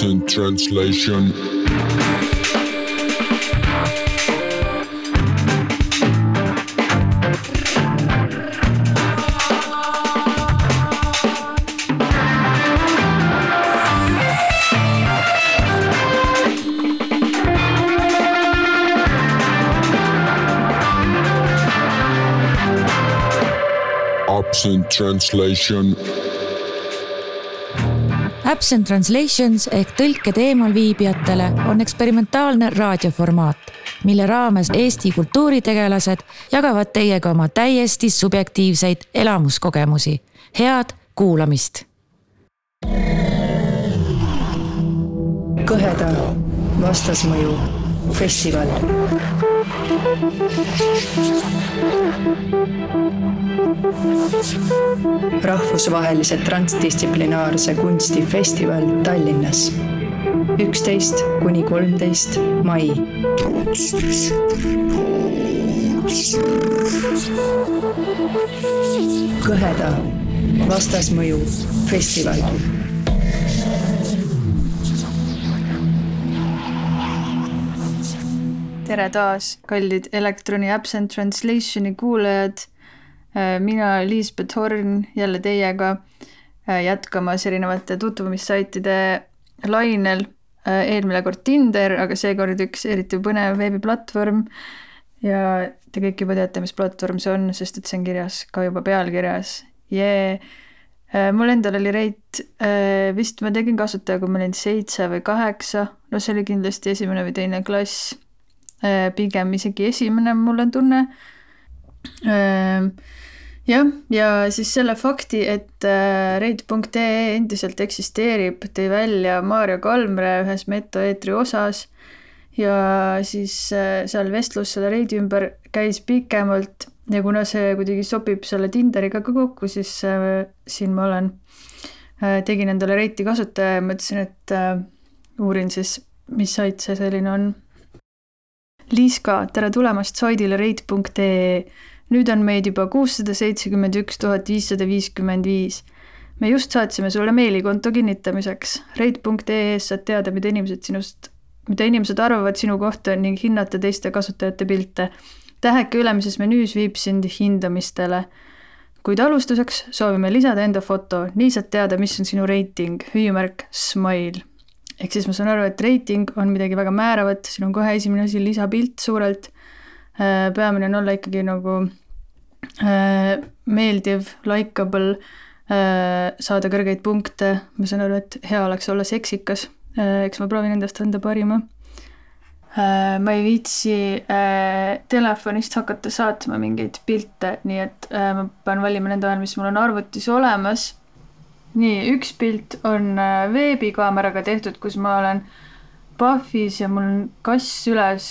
Absent translation. Absent translation. Absent Translations ehk tõlked eemalviibijatele on eksperimentaalne raadioformaat, mille raames Eesti kultuuritegelased jagavad teiega oma täiesti subjektiivseid elamuskogemusi. head kuulamist. kõheda vastasmõju festival rahvusvahelise transdistsiplinaarse kunsti festival Tallinnas. üksteist kuni kolmteist mai. kõheda vastasmõju festival tere taas, kallid Elektroni Absent Translationi kuulajad. Äh, mina, Liisbeth Horn, jälle teiega äh, jätkamas erinevate tutvumissaitide lainel. Äh, eelmine kord Tinder, aga seekord üks eriti põnev veebiplatvorm. ja te kõik juba teate, mis platvorm see on, sest et see on kirjas ka juba pealkirjas. jee mul endal oli reit, vist ma tegin kasutaja, kui ma olin seitse või kaheksa, no see oli kindlasti esimene või teine klass pigem isegi esimene, mul on tunne. Ähm, jah, ja siis selle fakti, et äh, reid.ee endiselt eksisteerib, tõi välja Maarja Kalmre ühes Meto-eetri osas. Ja siis äh, seal vestlus selle reidi ümber käis pikemalt ja kuna see kuidagi sobib selle Tinderiga ka kokku, siis äh, siin ma olen tegin endale reiti kasutaja ja mõtlesin, et uurin siis, mis sait see selline on Liiska, tere tulemast saidile reit.ee. nüüd on meid juba kuussada seitsekümmend üks tuhat viissada viiskümmend viis. me just saatsime sulle meilikonto kinnitamiseks. reit.ee-s saad teada, mida inimesed sinust, mida inimesed arvavad sinu kohta ning hinnata teiste kasutajate pilte. täheke ülemises menüüs viib sind hindamistele kuid alustuseks soovime lisada enda foto, nii saad teada, mis on sinu reiting, hüüumärk Smile ehk siis ma saan aru, et reiting on midagi väga määravat, siin on kohe esimene asi lisapilt suurelt. Äh, peamine on olla ikkagi nagu äh, meeldiv, likeable, äh, saada kõrgeid punkte, ma saan aru, et hea oleks olla seksikas, eks ma proovin endast anda parima. ma ei viitsi telefonist hakata saatma mingeid pilte, nii et ma pean valima nende vahel, mis mul on arvutis olemas nii, üks pilt on äh, veebikaameraga tehtud, kus ma olen PUFFis ja mul on kass üles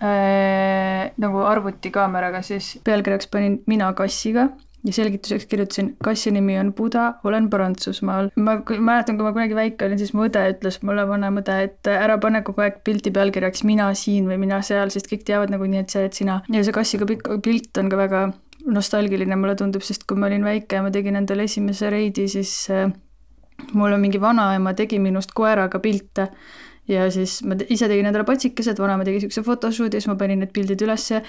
äh, nagu arvutikaameraga, siis pealkirjaks panin mina kassiga ja selgituseks kirjutasin, kassi nimi on Buda, olen Prantsusmaal. ma mäletan, kui ma kunagi väike olin, siis mu õde ütles mulle, vanem õde, et ära pane kogu aeg pildi pealkirjaks mina siin või mina seal, sest kõik teavad nagunii, et see, et sina. ja see kassiga pikk pilt on ka väga nostalgiline, mulle tundub, sest kui ma olin väike ja ma tegin endale esimese reidi, siis äh, mul on mingi vanaema tegi minust koeraga pilte ja siis ma ise tegin endale patsikesed, vanaema tegi siukse photoshoot'i siis ma panin need pildid ülesse,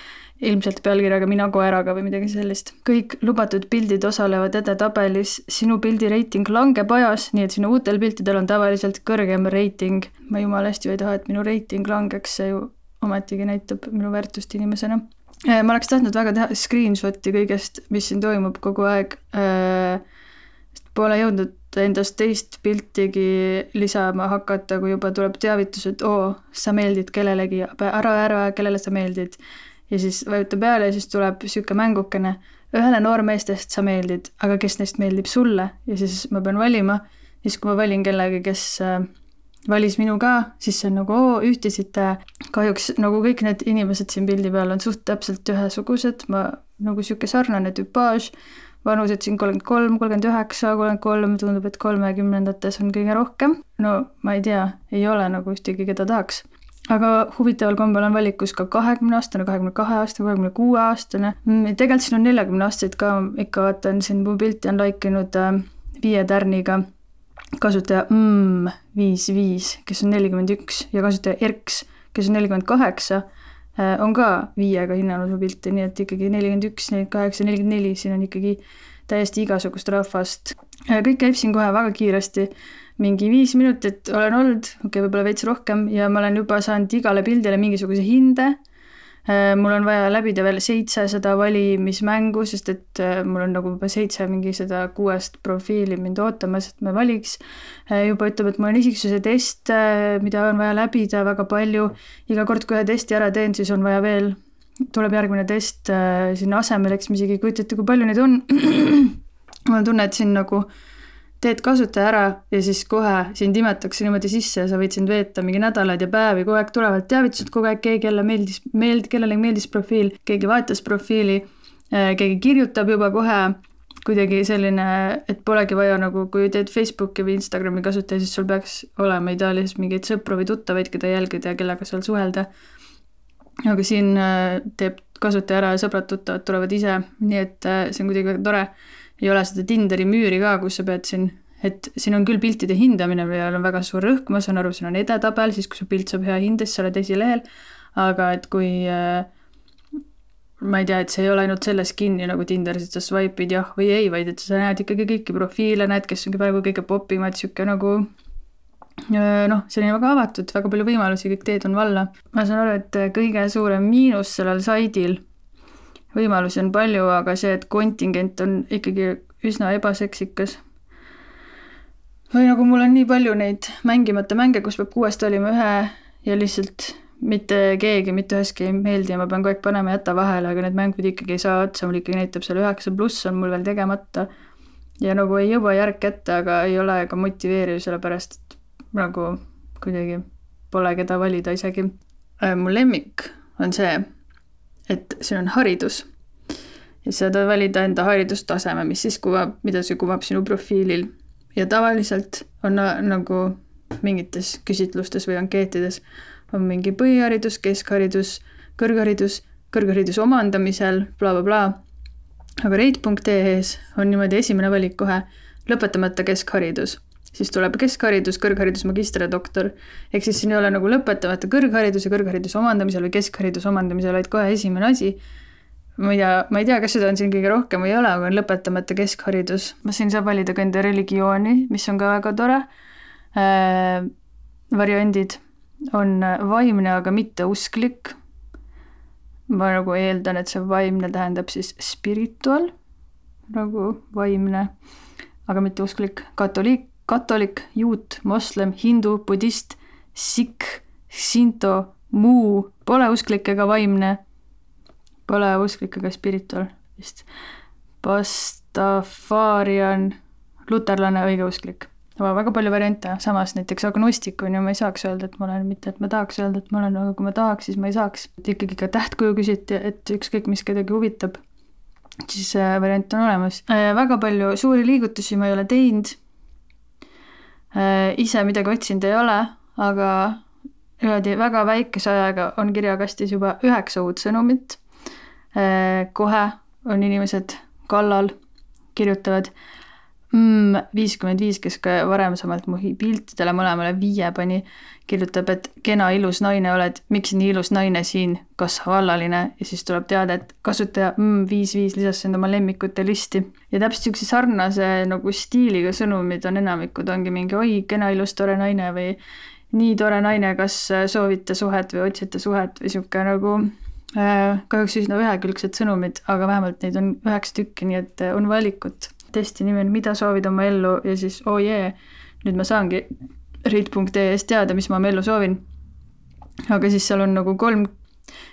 ilmselt pealkirjaga mina koeraga või midagi sellist. kõik lubatud pildid osalevad edetabelis, sinu pildi reiting langeb ajas, nii et sinu uutel piltidel on tavaliselt kõrgem reiting. ma jumala hästi ei taha, et minu reiting langeks, see ju ometigi näitab minu väärtust inimesena ma oleks tahtnud väga teha screenshot'i kõigest, mis siin toimub kogu aeg. Äh, pole jõudnud endast teist piltigi lisama hakata, kui juba tuleb teavitus, et oo, sa meeldid kellelegi, ära, ära, kellele sa meeldid. ja siis vajuta peale ja siis tuleb sihuke mängukene, ühele noormeestest sa meeldid, aga kes neist meeldib sulle ja siis ma pean valima. siis kui ma valin kellegi, kes äh, valis minu ka, siis see on nagu oo, ühtisite. kahjuks nagu kõik need inimesed siin pildi peal on suht täpselt ühesugused, ma nagu sihuke sarnane tüpaaž. vanused siin kolmkümmend kolm, kolmkümmend üheksa, kolmkümmend kolm, tundub, et kolmekümnendates on kõige rohkem. no ma ei tea, ei ole nagu ühtegi, keda tahaks aga huvitaval kombel on valikus ka kahekümne aastane, kahekümne kahe aastane, kahekümne kuue aastane. Mm, tegelikult siin on neljakümne aastaseid ka, ikka vaatan siin mu pilti on like inud äh, viie tärniga kasutaja mm viis viis, kes on nelikümmend üks ja kasutaja erks, kes on nelikümmend kaheksa, on ka viiega hinnanud mu pilti, nii et ikkagi nelikümmend üks, nelikümmend kaheksa, nelikümmend neli, siin on ikkagi täiesti igasugust rahvast. kõik käib siin kohe väga kiiresti, mingi viis minutit olen olnud, okei okay,, võib-olla veits rohkem ja ma olen juba saanud igale pildile mingisuguse hinde Äh, mul on vaja läbida veel seitsesada valimismängu, sest et äh, mul on nagu juba seitse mingi seda kuuest profiili mind ootamas, et ma valiks. Äh, juba ütleb, et mul on isiksuse test, mida on vaja läbida väga palju. iga kord, kui ühe testi ära teen, siis on vaja veel, tuleb järgmine test sinna asemele, eks ma isegi ei kujuta ette, kui palju neid on. mul on tunne, et siin nagu teed kasutaja ära ja siis kohe sind imetakse niimoodi sisse ja sa võid sind veeta mingi nädalaid ja päevi, kogu aeg tulevad teavitused, kogu aeg keegi jälle meeldis, meeld-, kellelegi meeldis profiil, keegi vaatas profiili, äh, keegi kirjutab juba kohe kuidagi selline, et polegi vaja nagu, kui teed Facebooki või Instagrami kasutaja, siis sul peaks olema ideaalis mingeid sõpru või tuttavaid, keda jälgida ja kellega seal suhelda. aga siin äh, teeb kasutaja ära ja sõbrad-tuttavad tulevad ise, nii et äh, see on kuidagi väga tore ei ole seda Tinderi müüri ka, kus sa pead siin, et siin on küll piltide hindamine, millel on väga suur rõhk, ma saan aru, siin on edetabel, siis kui su pilt saab hea hinde, siis sa oled esilehel, aga et kui äh, ma ei tea, et see ei ole ainult selles kinni nagu Tinderis, et sa swipe'id jah või ei, vaid et sa näed ikkagi kõiki profiile, näed, kes on praegu kõige popimad, niisugune nagu äh, noh, selline väga avatud, väga palju võimalusi, kõik teed on valla. ma saan aru, et kõige suurem miinus sellel saidil võimalusi on palju, aga see, et kontingent on ikkagi üsna ebaseksikas. või nagu mul on nii palju neid mängimata mänge, kus peab kuuest valima ühe ja lihtsalt mitte keegi mitte üheski ei meeldi ja ma pean kogu aeg panema jäta vahele, aga need mängud ikkagi ei saa otsa, mul ikkagi näitab seal üheksa pluss on mul veel tegemata. ja nagu ei jõua järg kätte, aga ei ole ka motiveeriv, sellepärast et nagu kuidagi pole keda valida isegi. Äh, mu lemmik on see et siin on haridus. ja sa tahad valida enda haridustaseme, mis siis kuvab, mida see kuvab sinu profiilil. ja tavaliselt on nagu mingites küsitlustes või ankeetides on mingi põhiharidus, keskharidus, kõrgharidus, kõrghariduse omandamisel bla, bla, blablabla. aga rate.ee-s on niimoodi esimene valik kohe lõpetamata keskharidus siis tuleb keskharidus, kõrgharidus, magister ja doktor. ehk siis siin ei ole nagu lõpetamata kõrghariduse, kõrghariduse omandamisel või keskhariduse omandamisel, vaid kohe esimene asi. ma ei tea, ma ei tea, kas seda on siin kõige rohkem või ei ole, aga on lõpetamata keskharidus. siin saab valida ka enda religiooni, mis on ka väga tore äh,. variandid on vaimne, aga mitte usklik. ma nagu eeldan, et see vaimne tähendab siis spiritual, nagu vaimne, aga mitte usklik, katoliik katolik, juut, moslem, hindu, budist, sikh, sinto, muu, pole usklik ega vaimne, pole usklik ega spiritual vist. Pastafarian, luterlane, õigeusklik. väga palju variante, samas näiteks agnostik on ju, ma ei saaks öelda, et ma olen, mitte et ma tahaks öelda, et ma olen, aga kui ma tahaks, siis ma ei saaks. ikkagi ka tähtkuju küsiti, et ükskõik, mis kedagi huvitab, siis äh, variant on olemas. Äh, väga palju suuri liigutusi ma ei ole teinud ise midagi otsinud ei ole, aga niimoodi väga väikese ajaga on kirjakastis juba üheksa uut sõnumit. Äh, kohe on inimesed kallal, kirjutavad viiskümmend viis, kes ka varasemalt mu piltidele mõlemale viie pani, kirjutab, et kena ilus naine oled, miks nii ilus naine siin, kas vallaline? Ja siis tuleb teade, et kasutaja mm, viis viis lisas enda oma lemmikute listi. ja täpselt niisuguse sarnase nagu stiiliga sõnumid on enamikud, ongi mingi oi, kena ilus tore naine või nii tore naine, kas soovite suhet või otsite suhet? või niisugune nagu äh, kahjuks üsna ühekülgsed sõnumid, aga vähemalt neid on üheksa tükki, nii et on valikut testi nimi on Mida soovid oma ellu ja siis oo oh jee, nüüd ma saangi reid.ee-st teada, mis ma oma ellu soovin. aga siis seal on nagu kolm,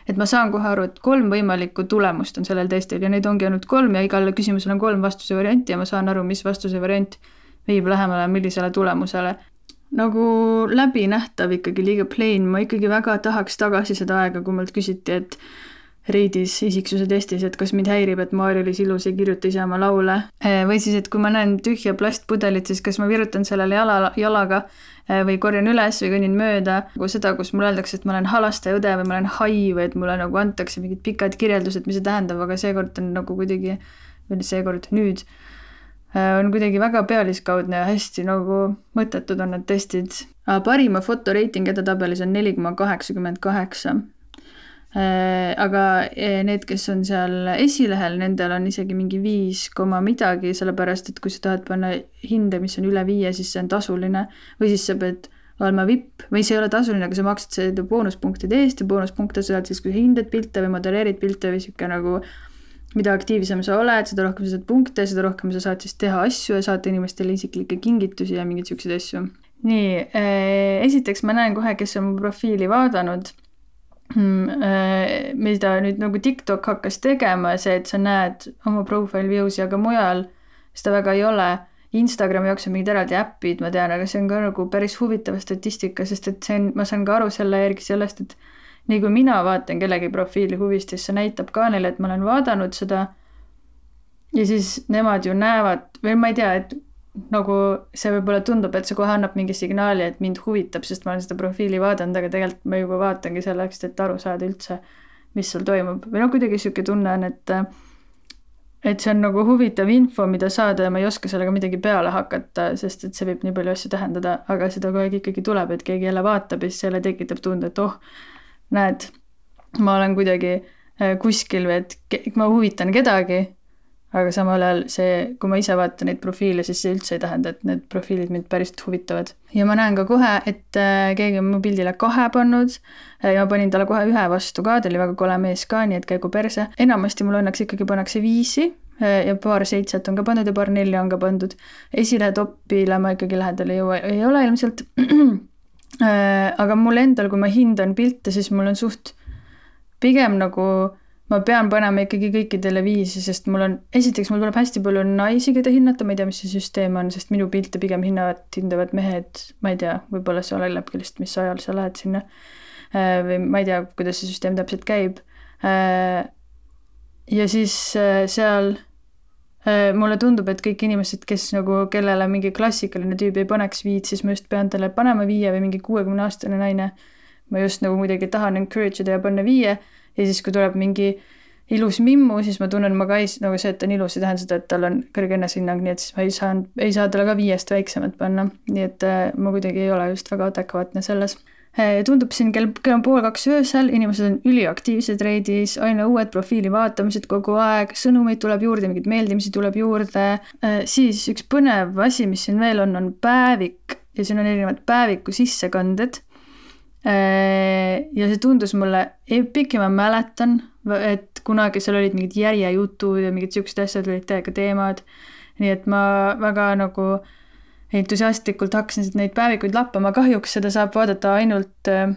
et ma saan kohe aru, et kolm võimalikku tulemust on sellel testil ja neid ongi ainult kolm ja igale küsimusele on kolm vastuse varianti ja ma saan aru, mis vastuse variant viib lähemale millisele tulemusele. nagu läbinähtav ikkagi, liiga plain, ma ikkagi väga tahaks tagasi seda aega, kui mult küsiti, et Reidis isiksuse testis, et kas mind häirib, et Maarja-Liis Ilus ei kirjuta ise oma laule. Või siis, et kui ma näen tühja plastpudelit, siis kas ma virutan sellele jala, jalaga äh, või korjan üles või kõnnin mööda. nagu seda, kus mulle öeldakse, et ma olen halastajaõde või ma olen hai või et mulle nagu antakse mingid pikad kirjeldused, mis see tähendab, aga seekord on nagu kuidagi, või seekord, nüüd on kuidagi väga pealiskaudne ja hästi nagu mõttetud on need testid. parima fotoreiting edetabelis on neli koma kaheksakümmend kaheksa. Aga need, kes on seal esilehel, nendel on isegi mingi viis koma midagi, sellepärast et kui sa tahad panna hinde, mis on üle viie, siis see on tasuline või siis sa pead olema vipp või see ei ole tasuline, aga sa maksad seda boonuspunktide eest ja boonuspunkte saad siis, kui sa hindad pilte või modelleerid pilte või sihuke nagu mida aktiivsem sa oled, seda rohkem sa saad punkte, seda rohkem sa saad siis teha asju ja saata inimestele isiklikke kingitusi ja mingeid siukseid asju. nii äh,, esiteks ma näen kohe, kes on mu profiili vaadanud äh,. Mida nüüd nagu TikTok hakkas tegema, see, et sa näed oma profile views'i, aga mujal seda väga ei ole Instagrami jaoks on mingid eraldi äpid, ma tean, aga see on ka nagu päris huvitav statistika, sest et see on, ma saan ka aru selle järgi sellest, et nii kui mina vaatan kellegi profiili huvist, siis see näitab ka neile, et ma olen vaadanud seda. ja siis nemad ju näevad või ma ei tea, et nagu see võib-olla tundub, et see kohe annab mingi signaali, et mind huvitab, sest ma olen seda profiili vaadanud, aga tegelikult ma juba vaatangi selleks, et aru saada üldse, mis sul toimub. või noh, kuidagi sihuke tunne on, et et see on nagu huvitav info, mida saada ja ma ei oska sellega midagi peale hakata, sest et see võib nii palju asju tähendada, aga seda kogu aeg ikkagi tuleb, et keegi jälle vaatab ja siis jälle tekitab tunde, et oh, näed, ma olen kuidagi äh, kuskil või et ma huvitan kedagi, aga samal ajal see, kui ma ise vaatan neid profiile, siis see üldse ei tähenda, et need profiilid mind päriselt huvitavad. ja ma näen ka kohe, et äh, keegi on mu pildile kahe pannud äh, ja ma panin talle kohe ühe vastu ka, ta oli väga kole mees ka, nii et käigu perse. enamasti mul õnneks ikkagi pannakse viisi äh, ja paar seitset on ka pandud ja paar nelja on ka pandud. esile topile ma ikkagi lähedale ei jõua, ei ole ilmselt. aga mul endal, kui ma hindan pilte, siis mul on suht pigem nagu ma pean panema ikkagi kõikidele viisi, sest mul on, esiteks mul tuleb hästi palju naisi, keda hinnata, ma ei tea, mis see süsteem on, sest minu pilte pigem hinnavad, hindavad mehed, ma ei tea, võib-olla see olenebki lihtsalt, mis ajal sa lähed sinna. Äh, või ma ei tea, kuidas see süsteem täpselt käib. Äh, ja siis äh, seal mulle tundub, et kõik inimesed, kes nagu, kellele mingi klassikaline tüüp ei paneks viit, siis ma just pean talle panema viie või mingi kuuekümne aastane naine. ma just nagu kuidagi tahan encourage ida ja panna viie ja siis, kui tuleb mingi ilus mimmu, siis ma tunnen, ma ka ei, nagu see, et ta on ilus, ei tähenda seda, et tal on kõrge enesehinnang, nii et siis ma ei saanud, ei saa talle ka viiest väiksemat panna. nii et äh, ma kuidagi ei ole just väga adekvaatne selles äh,. tundub siin kell, kell on pool kaks öösel, inimesed on üliaktiivsed reidis, aina uued profiili vaatamised kogu aeg, sõnumeid tuleb juurde, mingeid meeldimisi tuleb juurde äh,. siis üks põnev asi, mis siin veel on, on päevik ja siin on erinevad päeviku sissekanded ja see tundus mulle epic ja ma mäletan, et kunagi seal olid mingid järjejutud ja mingid siuksed asjad olid täiega teemad. nii et ma väga nagu entusiastlikult hakkasin neid päevikuid lappama, kahjuks seda saab vaadata ainult äh,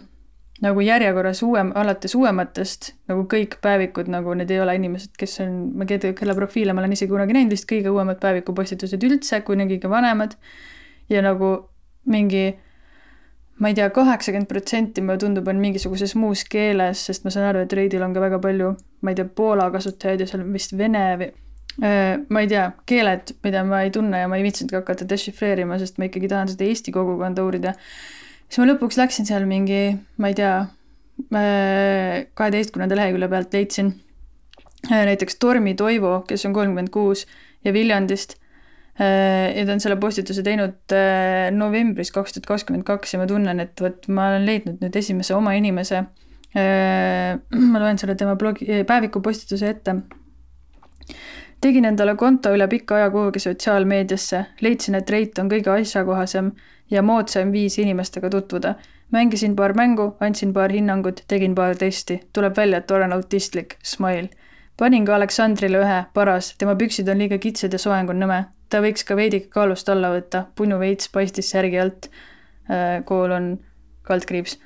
nagu järjekorras uuem, alates uuematest, nagu kõik päevikud, nagu need ei ole inimesed, kes on, ma ei tea, kelle profiile ma olen isegi kunagi näinud, vist kõige uuemad päevikupostitused üldse, kuni kõige vanemad. ja nagu mingi ma ei tea, kaheksakümmend protsenti mulle tundub, on mingisuguses muus keeles, sest ma saan aru, et Reidil on ka väga palju, ma ei tea, Poola kasutajaid ja seal on vist vene või ma ei tea, keeled, mida ma ei tunne ja ma ei viitsinudki hakata dešifreerima, sest ma ikkagi tahan seda Eesti kogukonda uurida. siis ma lõpuks läksin seal mingi, ma ei tea, kaheteistkümnenda lehekülje pealt leidsin näiteks Tormi Toivo, kes on kolmkümmend kuus ja Viljandist ja ta on selle postituse teinud äh, novembris kaks tuhat kakskümmend kaks ja ma tunnen, et vot ma olen leidnud nüüd esimese oma inimese. Äh, ma loen selle tema blogi, päeviku postituse ette. tegin endale konto üle pika aja kuhugi sotsiaalmeediasse, leidsin, et Reit on kõige asjakohasem ja moodsam viis inimestega tutvuda. mängisin paar mängu, andsin paar hinnangut, tegin paar testi, tuleb välja, et olen autistlik, smile panin ka Aleksandrile ühe, paras, tema püksid on liiga kitsad ja soeng on nõme ta võiks ka veidike kaalust alla võtta, punnu veits paistis särgi alt. Äh, kool on kaldkriips.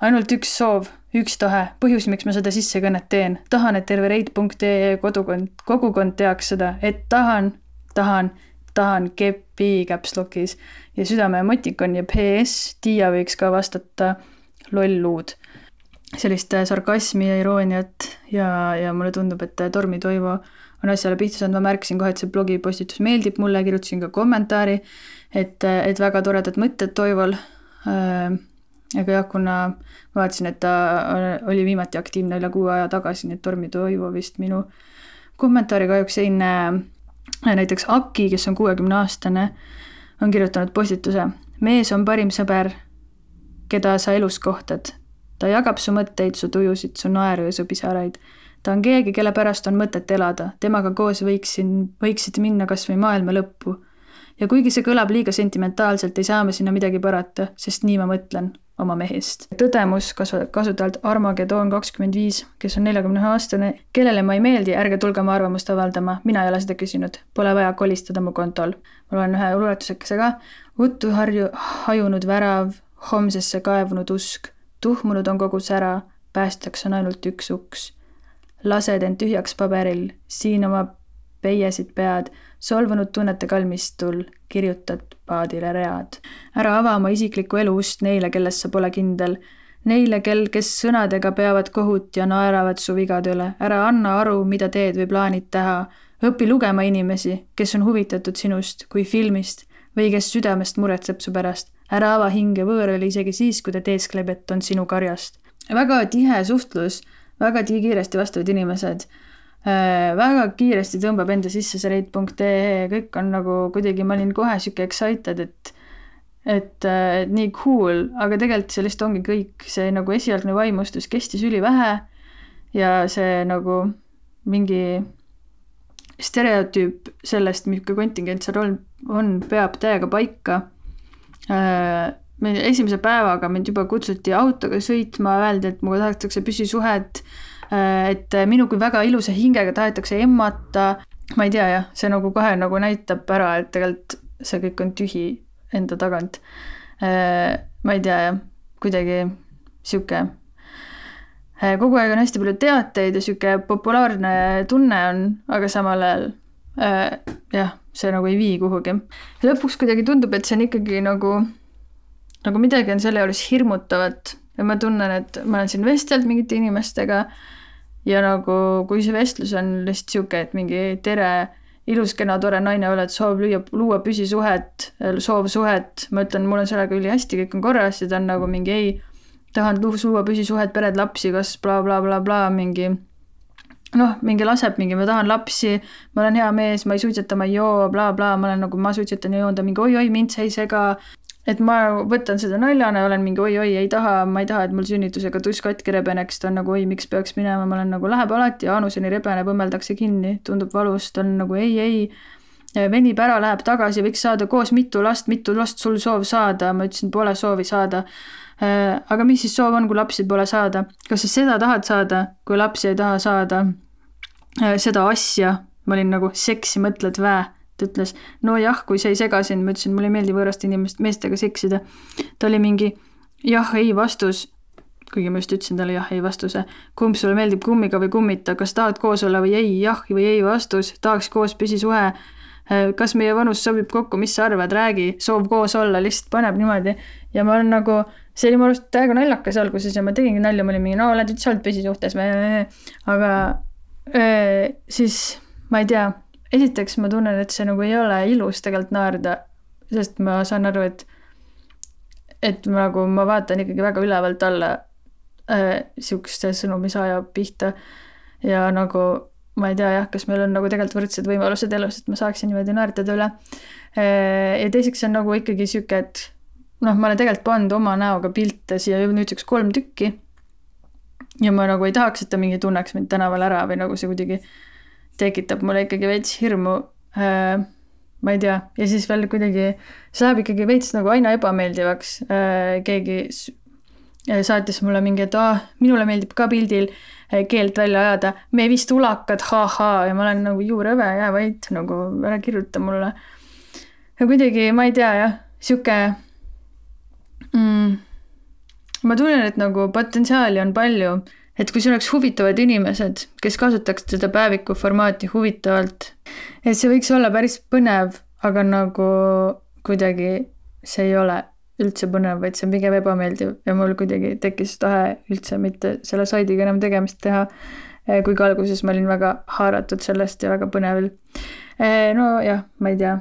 ainult üks soov, üks tahe, põhjus, miks ma seda sissekõnet teen. tahan, et terve reit.ee kodukond, kogukond teaks seda, et tahan, tahan, tahan kepi caps lock'is ja südame emotikon ja PS, Tiia võiks ka vastata loll luud sellist sarkasmi ja irooniat ja, ja mulle tundub, et Tormi Toivo on asjale pihta saanud, ma märkasin kohe, et see blogipostitus meeldib mulle, kirjutasin ka kommentaari, et, et väga toredad mõtted Toivol. Äh, aga jah, kuna ma vaatasin, et ta oli viimati aktiivne üle kuu aja tagasi, nii et Tormi Toivo vist minu kommentaari kahjuks ei näe. näiteks Aki, kes on kuuekümne aastane, on kirjutanud postituse. mees on parim sõber, keda sa elus kohtad. ta jagab su mõtteid, su tujusid, su naeru ja su pisaraid. Ta on keegi, kelle pärast on mõtet elada, temaga koos võiksin, võiksid minna kas või maailma lõppu. ja kuigi see kõlab liiga sentimentaalselt, ei saa me sinna midagi parata, sest nii ma mõtlen oma mehest. tõdemus kasu-, kasutajalt Armageddon kakskümmend viis, kes on neljakümne ühe aastane, kellele ma ei meeldi, ärge tulge oma arvamust avaldama, mina ei ole seda küsinud, pole vaja kolistada mu kontol. ma loen ühe luuletusekese ka. uttu harju, hajunud värav, homsesse kaevunud usk, tuhmunud on kogu sära, päästjaks on ainult üks uks. Lased end tühjaks paberil, siin oma peiesid pead, solvunud tunnete kalmistul, kirjutad paadile read. ära ava oma isiklikku elu ust neile, kelles sa pole kindel. Neile, kel, kes sõnadega peavad kohut ja naeravad su vigade üle. ära anna aru, mida teed või plaanid teha. õpi lugema inimesi, kes on huvitatud sinust kui filmist või kes südamest muretseb su pärast. ära ava hinge võõrale isegi siis, kui ta teeskleb, et on sinu karjast. väga tihe suhtlus, väga kiiresti vastavad inimesed Äh, väga kiiresti tõmbab enda sisse see rate.ee, kõik on nagu kuidagi, ma olin kohe sihuke excited, et et, et nii cool, aga tegelikult see lihtsalt ongi kõik, see nagu esialgne vaimustus kestis ülivähe ja see nagu mingi stereotüüp sellest, milline kontingent seal on, on, peab täiega paika. Äh, esimese päevaga mind juba kutsuti autoga sõitma, öeldi, et mulle tahetakse püsisuhet Äh, et minu kui väga ilusa hingega tahetakse emmata, ma ei tea jah, see nagu kohe nagu näitab ära, et tegelikult see kõik on tühi enda tagant. Äh, ma ei tea jah, kuidagi sihuke äh, kogu aeg on hästi palju teateid ja sihuke populaarne tunne on, aga samal ajal äh, jah, see nagu ei vii kuhugi. lõpuks kuidagi tundub, et see on ikkagi nagu, nagu midagi on selle juures hirmutavat. Ja ma tunnen, et ma olen siin vestelnud mingite inimestega. Ja nagu, kui see vestlus on lihtsalt sihuke, et mingi tere, ilus, kena, tore naine oled, soov lüüa, luua püsisuhet, soov suhet, ma ütlen, mul on sellega ülihästi, kõik on korras ja ta on nagu mingi ei, tahan luua püsisuhet, pered, lapsi, kas blablabla bla, bla, bla, mingi. Noh, mingi laseb mingi, ma tahan lapsi, ma olen hea mees, ma ei suitseta, ma ei joo bla,, blablabla, ma olen nagu, ma suitsetan ja joon, ta mingi oi-oi, mind see ei sega, et ma võtan seda naljana, olen mingi oi-oi, ei taha, ma ei taha, et mul sünnitusega tuss katki rebeneks, ta on nagu oi, miks peaks minema, ma olen nagu läheb alati, aanuseni rebeneb, õmmeldakse kinni, tundub valus, ta on nagu ei, ei. Venib ära, läheb tagasi, võiks saada koos mitu last, mitu last sul soov saada, ma ütlesin, pole soovi saada. aga mis siis soov on, kui lapsi pole saada? kas sa seda tahad saada, kui lapsi ei taha saada? seda asja, ma olin nagu seksi mõtled vä ta ütles, nojah, kui see ei sega sind, ma ütlesin, mulle ei meeldi võõraste inimest, meestega seksida. ta oli mingi jah-ei vastus, kuigi ma just ütlesin talle jah-ei vastuse. kumb sulle meeldib, kummiga või kummita, kas tahad koos olla või ei, jah või ei vastus, tahaks koos püsisuhe. Kas meie vanus sobib kokku, mis sa arvad, räägi, soov koos olla, lihtsalt paneb niimoodi ja ma olen nagu, see oli mu arust täiega naljakas alguses ja ma tegingi nalja, ma olin mingi, no oled üldse olnud püsisuhtes või, aga äh, siis ma ei tea esiteks ma tunnen, et see nagu ei ole ilus tegelikult naerda, sest ma saan aru, et et ma nagu, ma vaatan ikkagi väga ülevalt alla äh, sihukeste sõnumi saaja pihta ja nagu ma ei tea jah, kas meil on nagu tegelikult võrdsed võimalused elus, et ma saaksin niimoodi naertada üle äh,. ja teiseks on nagu ikkagi sihuke, et noh, ma olen tegelikult pannud oma näoga pilte siia nüüdseks kolm tükki. ja ma nagu ei tahaks, et ta mingi tunneks mind tänaval ära või nagu see kuidagi tekitab mulle ikkagi veits hirmu äh,. ma ei tea, ja siis veel kuidagi, see läheb ikkagi veits nagu aina ebameeldivaks äh,. keegi saatis mulle mingi, et aa, minule meeldib ka pildil äh, keelt välja ajada, me vist ulakad ha,, ha-ha, ja ma olen nagu juurõve, jää vait, nagu ära kirjuta mulle. ja kuidagi, ma ei tea jah, sihuke mm, ma tunnen, et nagu potentsiaali on palju et kui sul oleks huvitavad inimesed, kes kasutaks seda päeviku formaati huvitavalt, et see võiks olla päris põnev, aga nagu kuidagi see ei ole üldse põnev, vaid see on pigem ebameeldiv ja mul kuidagi tekkis tahe üldse mitte selle saidiga enam tegemist teha. kuigi alguses ma olin väga haaratud sellest ja väga põnevil. nojah, ma ei tea.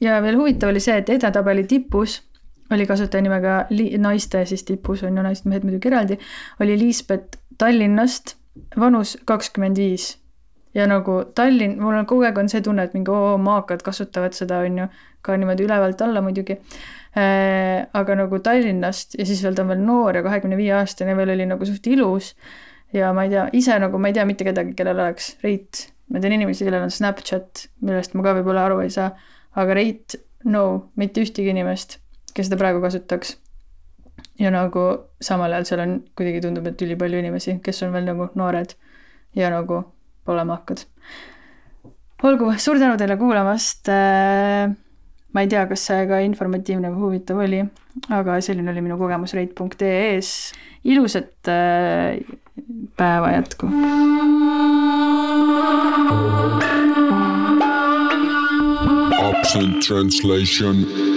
ja veel huvitav oli see, et edetabeli tipus oli kasutaja nimega li-, naiste siis tipus on ju, naised-mehed muidugi eraldi, oli Liisbet Tallinnast, vanus kakskümmend viis. ja nagu Tallinn, mul on kogu aeg on see tunne, et mingi oo, maakad kasutavad seda, on ju, ka niimoodi ülevalt alla muidugi äh,. aga nagu Tallinnast ja siis veel ta on veel noor ja kahekümne viie aastane veel oli nagu suht ilus. ja ma ei tea, ise nagu ma ei tea mitte kedagi, kellel oleks reit. ma tean inimesi, kellel on Snapchat, millest ma ka võib-olla aru ei saa, aga reit, no, mitte ühtegi inimest, kes seda praegu kasutaks ja nagu samal ajal seal on kuidagi tundub, et ülipalju inimesi, kes on veel nagu noored ja nagu pole maakad. olgu, suur tänu teile kuulamast. ma ei tea, kas see ka informatiivne või huvitav oli, aga selline oli minu kogemus reit.ee-s. ilusat äh, päeva jätku. Absent translation.